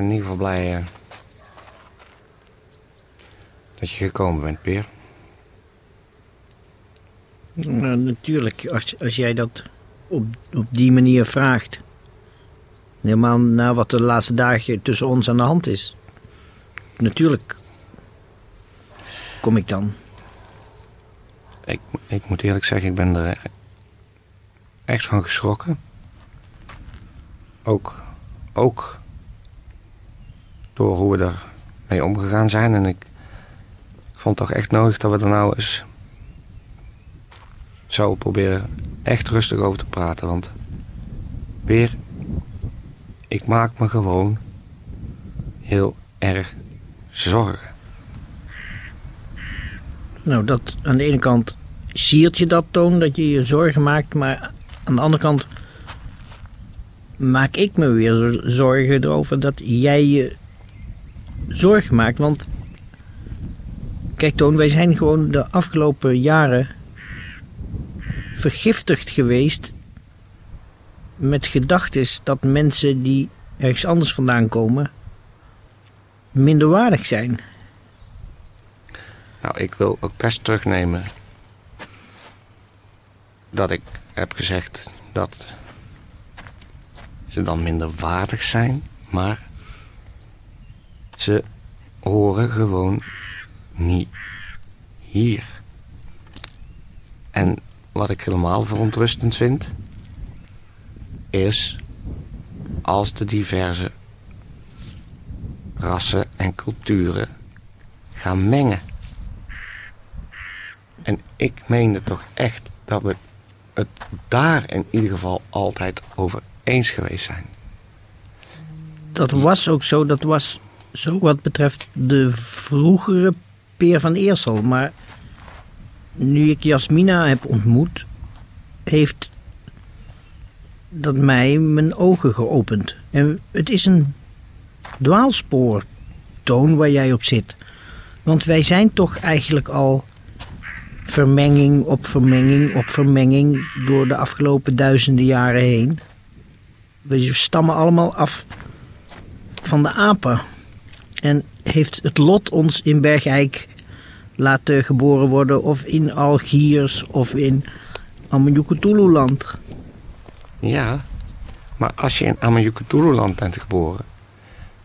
Ben in ieder geval blij eh, dat je gekomen bent, Peer. Nou, natuurlijk, als, als jij dat op, op die manier vraagt. Helemaal na wat de laatste dagen tussen ons aan de hand is. Natuurlijk kom ik dan. Ik, ik moet eerlijk zeggen, ik ben er echt van geschrokken. Ook, ook hoe we er mee omgegaan zijn. En ik, ik vond toch echt nodig dat we er nou eens zo proberen echt rustig over te praten. Want weer, ik maak me gewoon heel erg zorgen. Nou, dat aan de ene kant siert je dat toon dat je je zorgen maakt, maar aan de andere kant maak ik me weer zo- zorgen erover dat jij je zorgen maakt. Want kijk Toon, wij zijn gewoon de afgelopen jaren vergiftigd geweest met gedachtes dat mensen die ergens anders vandaan komen minderwaardig zijn. Nou, ik wil ook best terugnemen dat ik heb gezegd dat ze dan minder waardig zijn, maar ze horen gewoon niet hier. En wat ik helemaal verontrustend vind, is als de diverse rassen en culturen gaan mengen. En ik meende toch echt dat we het daar in ieder geval altijd over eens geweest zijn. Dat was ook zo. Dat was zo wat betreft de vroegere Peer van Eersel. Maar nu ik Jasmina heb ontmoet, heeft dat mij mijn ogen geopend. En het is een dwaalspoor, Toon, waar jij op zit. Want wij zijn toch eigenlijk al vermenging op vermenging op vermenging door de afgelopen duizenden jaren heen. We stammen allemaal af van de apen. En heeft het lot ons in Bergijk laten geboren worden, of in Algiers, of in Amanjukutululand. Ja, maar als je in Amanjukutululand bent geboren,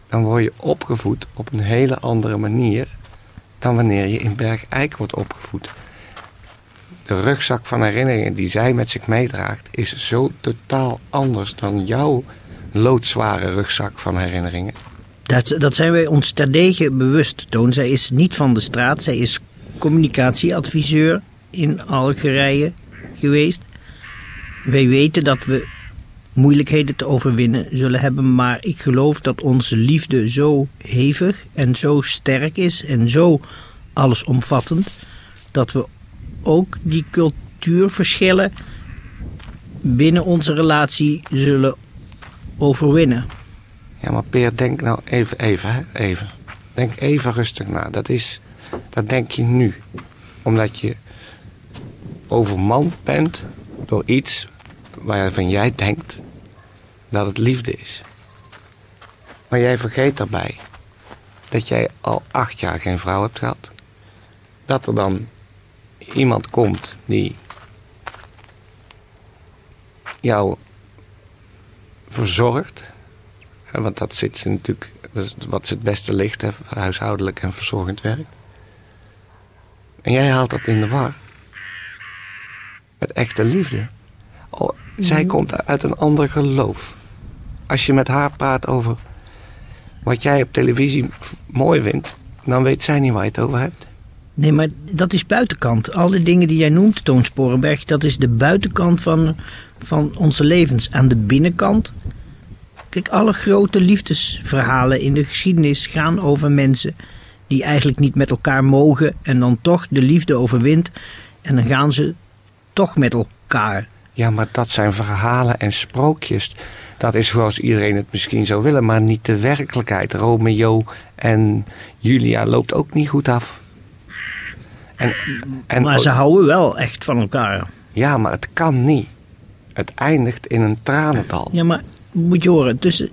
dan word je opgevoed op een hele andere manier dan wanneer je in Bergijk wordt opgevoed. De rugzak van herinneringen die zij met zich meedraagt is zo totaal anders dan jouw loodzware rugzak van herinneringen. Dat, dat zijn wij ons terdege bewust, Toon. Zij is niet van de straat. Zij is communicatieadviseur in Algerije geweest. Wij weten dat we moeilijkheden te overwinnen zullen hebben, maar ik geloof dat onze liefde zo hevig en zo sterk is en zo allesomvattend dat we ook die cultuurverschillen binnen onze relatie zullen overwinnen. Ja, maar Peer, denk nou even, even, hè, even. Denk even rustig na. Dat is, dat denk je nu. Omdat je overmand bent door iets waarvan jij denkt dat het liefde is. Maar jij vergeet daarbij dat jij al acht jaar geen vrouw hebt gehad. Dat er dan iemand komt die jou verzorgt. Want dat zit ze natuurlijk, dat is wat ze het beste ligt, hè, huishoudelijk en verzorgend werk. En jij haalt dat in de war. met echte liefde. Oh, zij komt uit een ander geloof. Als je met haar praat over wat jij op televisie mooi vindt, dan weet zij niet waar je het over hebt. Nee, maar dat is buitenkant. Alle dingen die jij noemt, Toon Sporenberg, dat is de buitenkant van, van onze levens. Aan de binnenkant. Kijk, alle grote liefdesverhalen in de geschiedenis gaan over mensen die eigenlijk niet met elkaar mogen en dan toch de liefde overwint. En dan gaan ze toch met elkaar. Ja, maar dat zijn verhalen en sprookjes. Dat is zoals iedereen het misschien zou willen, maar niet de werkelijkheid. Romeo en Julia loopt ook niet goed af. En, en maar ze houden wel echt van elkaar. Ja, maar het kan niet. Het eindigt in een tranendal. Ja, maar moet je horen, tussen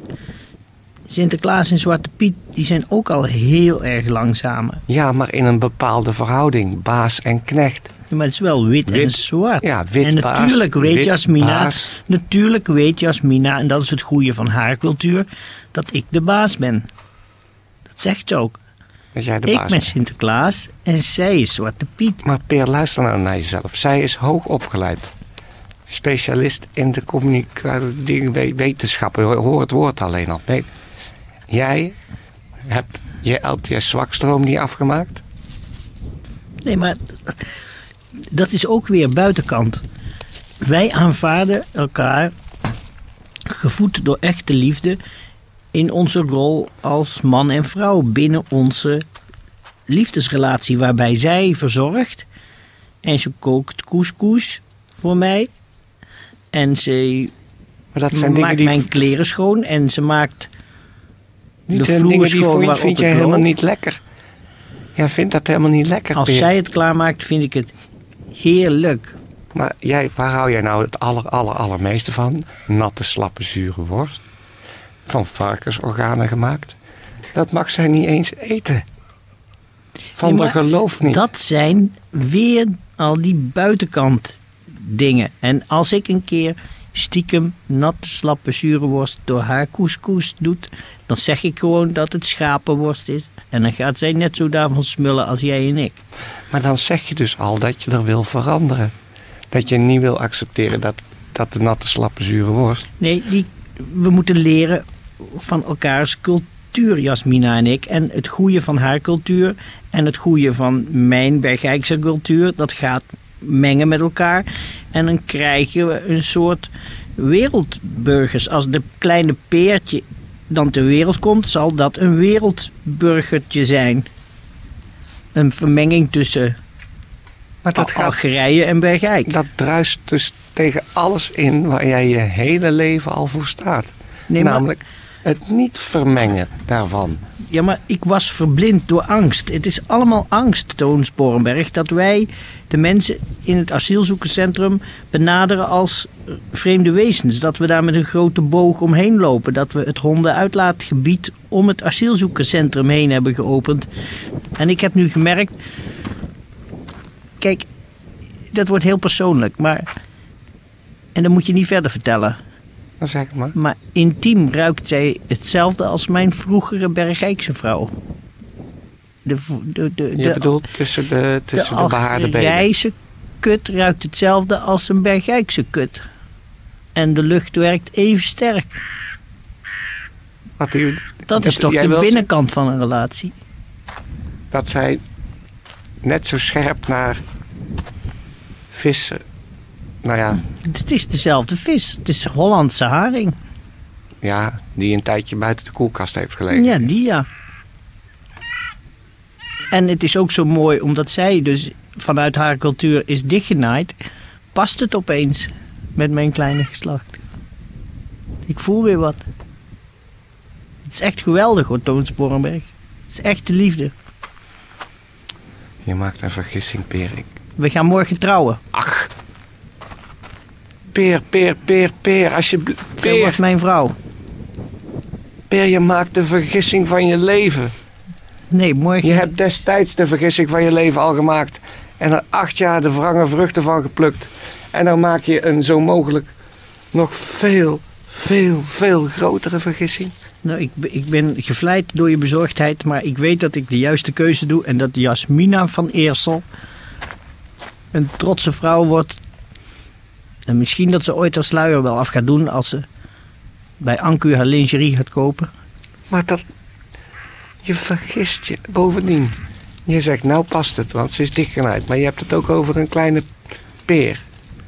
Sinterklaas en Zwarte Piet, die zijn ook al heel erg lang samen. Ja, maar in een bepaalde verhouding. Baas en knecht. Ja, maar het is wel wit, en zwart. Ja, wit en baas, natuurlijk weet wit Jasmina, baas. natuurlijk weet Jasmina, en dat is het goede van haar cultuur, dat ik de baas ben. Dat zegt ze ook. Dat jij de ik baas ben. Sinterklaas en zij is Zwarte Piet. Maar Peer, luister nou naar jezelf. Zij is hoog opgeleid. Specialist in de communicatiewetenschappen. Hoor het woord alleen al. Nee. Jij hebt je LPS-zwakstroom niet afgemaakt? Nee, maar dat is ook weer buitenkant. Wij aanvaarden elkaar, gevoed door echte liefde, in onze rol als man en vrouw binnen onze liefdesrelatie, waarbij zij verzorgt en ze kookt couscous voor mij. En ze Maar dat zijn dingen maakt die... mijn kleren schoon en ze maakt niet de zijn vloer dingen die schoon vind, jij helemaal niet lekker. Jij vindt dat helemaal niet lekker, Als zij het klaarmaakt, vind ik het heerlijk. Maar jij, waar hou jij nou het aller, aller, allermeeste van? Natte, slappe, zure worst. Van varkensorganen gemaakt. Dat mag zij niet eens eten. Van de geloof niet. Dat zijn weer al die buitenkant dingen. En als ik een keer stiekem natte slappe zure worst door haar couscous doet, dan zeg ik gewoon dat het schapenworst is. En dan gaat zij net zo daarvan smullen als jij en ik. Maar dan zeg je dus al dat je er wil veranderen. Dat je niet wil accepteren dat, dat de natte, slappe, zure worst. Nee, die, we moeten leren van elkaars cultuur, Jasmina en ik. En het goede van haar cultuur en het goede van mijn Bergijkse cultuur, dat gaat mengen met elkaar. En dan krijgen we een soort wereldburgers. Als de kleine peertje dan ter wereld komt, zal dat een wereldburgertje zijn. Een vermenging tussen Maar dat, gaat, Algerije en Bergijk. dat druist dus tegen alles in waar jij je hele leven al voor staat. Nee, maar- Namelijk het niet vermengen daarvan. Ja, maar ik was verblind door angst. Het is allemaal angst, Toon Sporenberg, dat wij de mensen in het asielzoekerscentrum benaderen als vreemde wezens. Dat we daar met een grote boog omheen lopen. Dat we het hondenuitlaatgebied om het asielzoekerscentrum heen hebben geopend. En ik heb nu gemerkt. Kijk, dat wordt heel persoonlijk, maar. En dan moet je niet verder vertellen. Dan zeg ik maar. Maar intiem ruikt zij hetzelfde als mijn vroegere Bergijkse vrouw. De, v- de, de, Je de, bedoelt tussen de, de tussen de, behaarde benen. Algerijse kut ruikt hetzelfde als een Bergijkse kut. En de lucht werkt even sterk. Wat u- Dat is toch de binnenkant van een relatie. Dat zij net zo scherp naar vissen. Nou ja, Het is dezelfde vis. Het is Hollandse haring. ja, die een tijdje buiten de koelkast heeft gelegen. Ja, die ja. En het is ook zo mooi omdat zij dus vanuit haar cultuur is dichtgenaaid. Past het opeens met mijn kleine geslacht. Ik voel weer wat. Het is echt geweldig hoor, Toon Sporenberg. Het is echt de liefde. Je maakt een vergissing, Peer. Ik- We gaan morgen trouwen. Ach. Peer, Peer, Peer, Peer, alsjeblieft. Wordt Peer, mijn vrouw. Peer, je maakt de vergissing van je leven. Nee, morgen. Je hebt destijds de vergissing van je leven al gemaakt. En er acht jaar de wrange vruchten van geplukt. En dan maak je een zo mogelijk nog veel, veel, veel grotere vergissing. Nou, ik, ben- ik ben gevleid door je bezorgdheid, maar ik weet dat ik de juiste keuze doe en dat Jasmina van Eersel een trotse vrouw wordt En misschien dat ze ooit haar sluier wel af gaat doen als ze bij Anku haar lingerie gaat kopen. Maar dat... Je vergist je. Bovendien, je zegt nou past het, want ze is dichtgenaaid. Maar je hebt het ook over een kleine peer.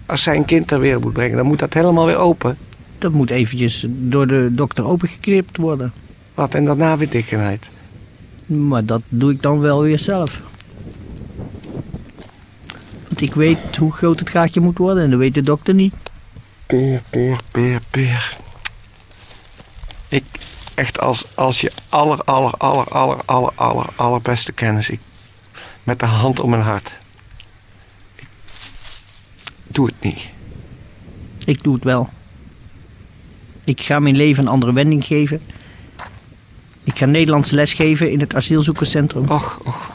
Als zij een kind ter wereld moet brengen, dan moet dat helemaal weer open. Dat moet eventjes door de dokter opengeknipt worden. Wat, en daarna weer dichtgenaaid. Maar dat doe ik dan wel weer zelf. Want ik weet hoe groot het gaatje moet worden en dat weet de dokter niet. Peer, peer, peer, peer. Ik, echt als, als je aller, aller, aller, aller, aller, aller, allerbeste kennis. Ik, met de hand om mijn hart. Ik doe het niet. Ik doe het wel. Ik ga mijn leven een andere wending geven. Ik ga Nederlands lesgeven in het asielzoekerscentrum. Och, och.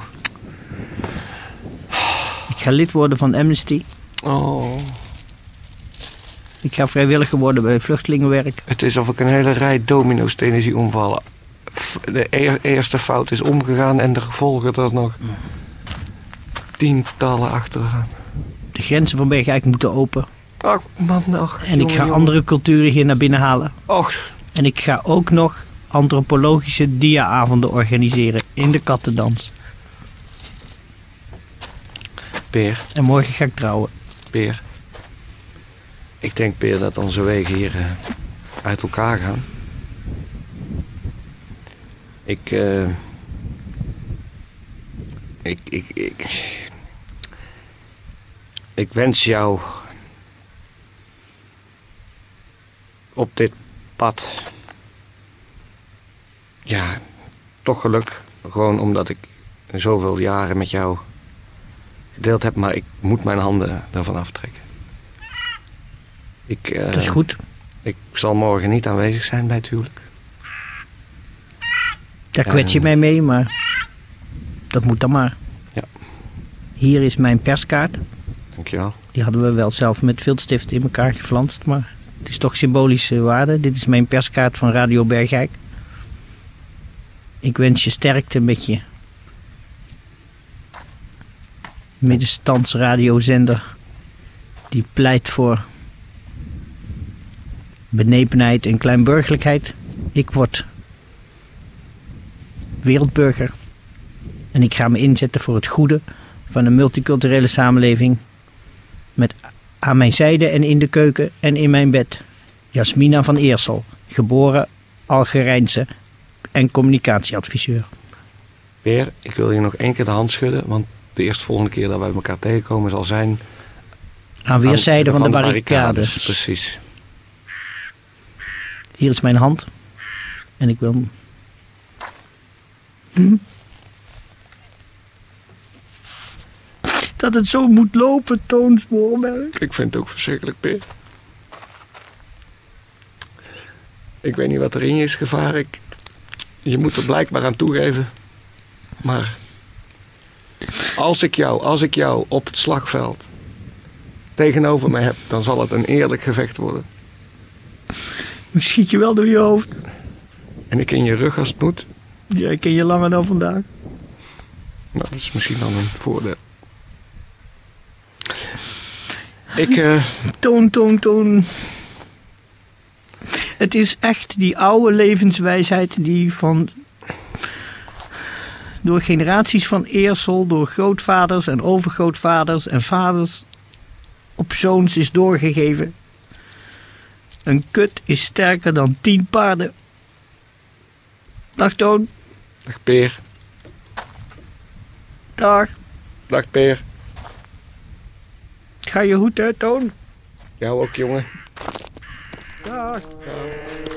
Ik ga lid worden van Amnesty. Oh. Ik ga vrijwilliger worden bij vluchtelingenwerk. Het is of ik een hele rij domino-stenen zie omvallen. De eer- eerste fout is omgegaan en de gevolgen er nog tientallen achteraan. De grenzen van Bergijk moeten open. Ach, man, ach. En ik ga jongen. andere culturen hier naar binnen halen. Och, En ik ga ook nog antropologische dia-avonden organiseren in de kattendans. Peer, En morgen ga ik trouwen. Peer. Ik denk, Peer, dat onze wegen hier eh, uit elkaar gaan. Ik, eh, ik, ik, ik, ik wens jou op dit pad, ja, toch geluk. Gewoon omdat ik zoveel jaren met jou gedeeld heb, maar ik moet mijn handen ervan aftrekken. Ik, eh, Dat is goed. ik zal morgen niet aanwezig zijn bij het huwelijk. Daar kwets je mij mee, maar dat moet dan maar. Ja. Hier is mijn perskaart. Dankjewel. Die hadden we wel zelf met viltstift in elkaar geflanst, maar het is toch symbolische waarde. Dit is mijn perskaart van Radio Bergijk. Ik wens je sterkte met je middenstandsradiozender die pleit voor benepenheid en kleinburgerlijkheid. Ik word wereldburger en ik ga me inzetten voor het goede van een multiculturele samenleving met aan mijn zijde en in de keuken en in mijn bed Jasmina van Eersel, geboren Algerijnse en communicatieadviseur. Peer, ik wil je nog één keer de hand schudden, want de eerstvolgende keer dat wij elkaar tegenkomen zal zijn... Aan weerszijden van, de barricades. barricades. Precies. Hier is mijn hand. En ik wil. Hm? Dat het zo moet lopen, Toon. Ik vind het ook verschrikkelijk, Peer. Ik weet niet wat er in je is gevaar. Ik, je moet er blijkbaar aan toegeven. Maar als ik jou, als ik jou op het slagveld tegenover me heb, dan zal het een eerlijk gevecht worden. Ik schiet je wel door je hoofd. En ik in je rug als het moet. Ja, ik ken je langer dan vandaag. Nou, dat is misschien dan een voordeel. Ik, eh, Toon, toon, toon. Het is echt die oude levenswijsheid die van. Door generaties van Eersel, door grootvaders en overgrootvaders en vaders. op zoons is doorgegeven. Een kut is sterker dan tien paarden. Dag Toon, dag Peer, dag. dag Peer. Ga je goed hè, Toon? Jou ook, jongen. Dag. Dag.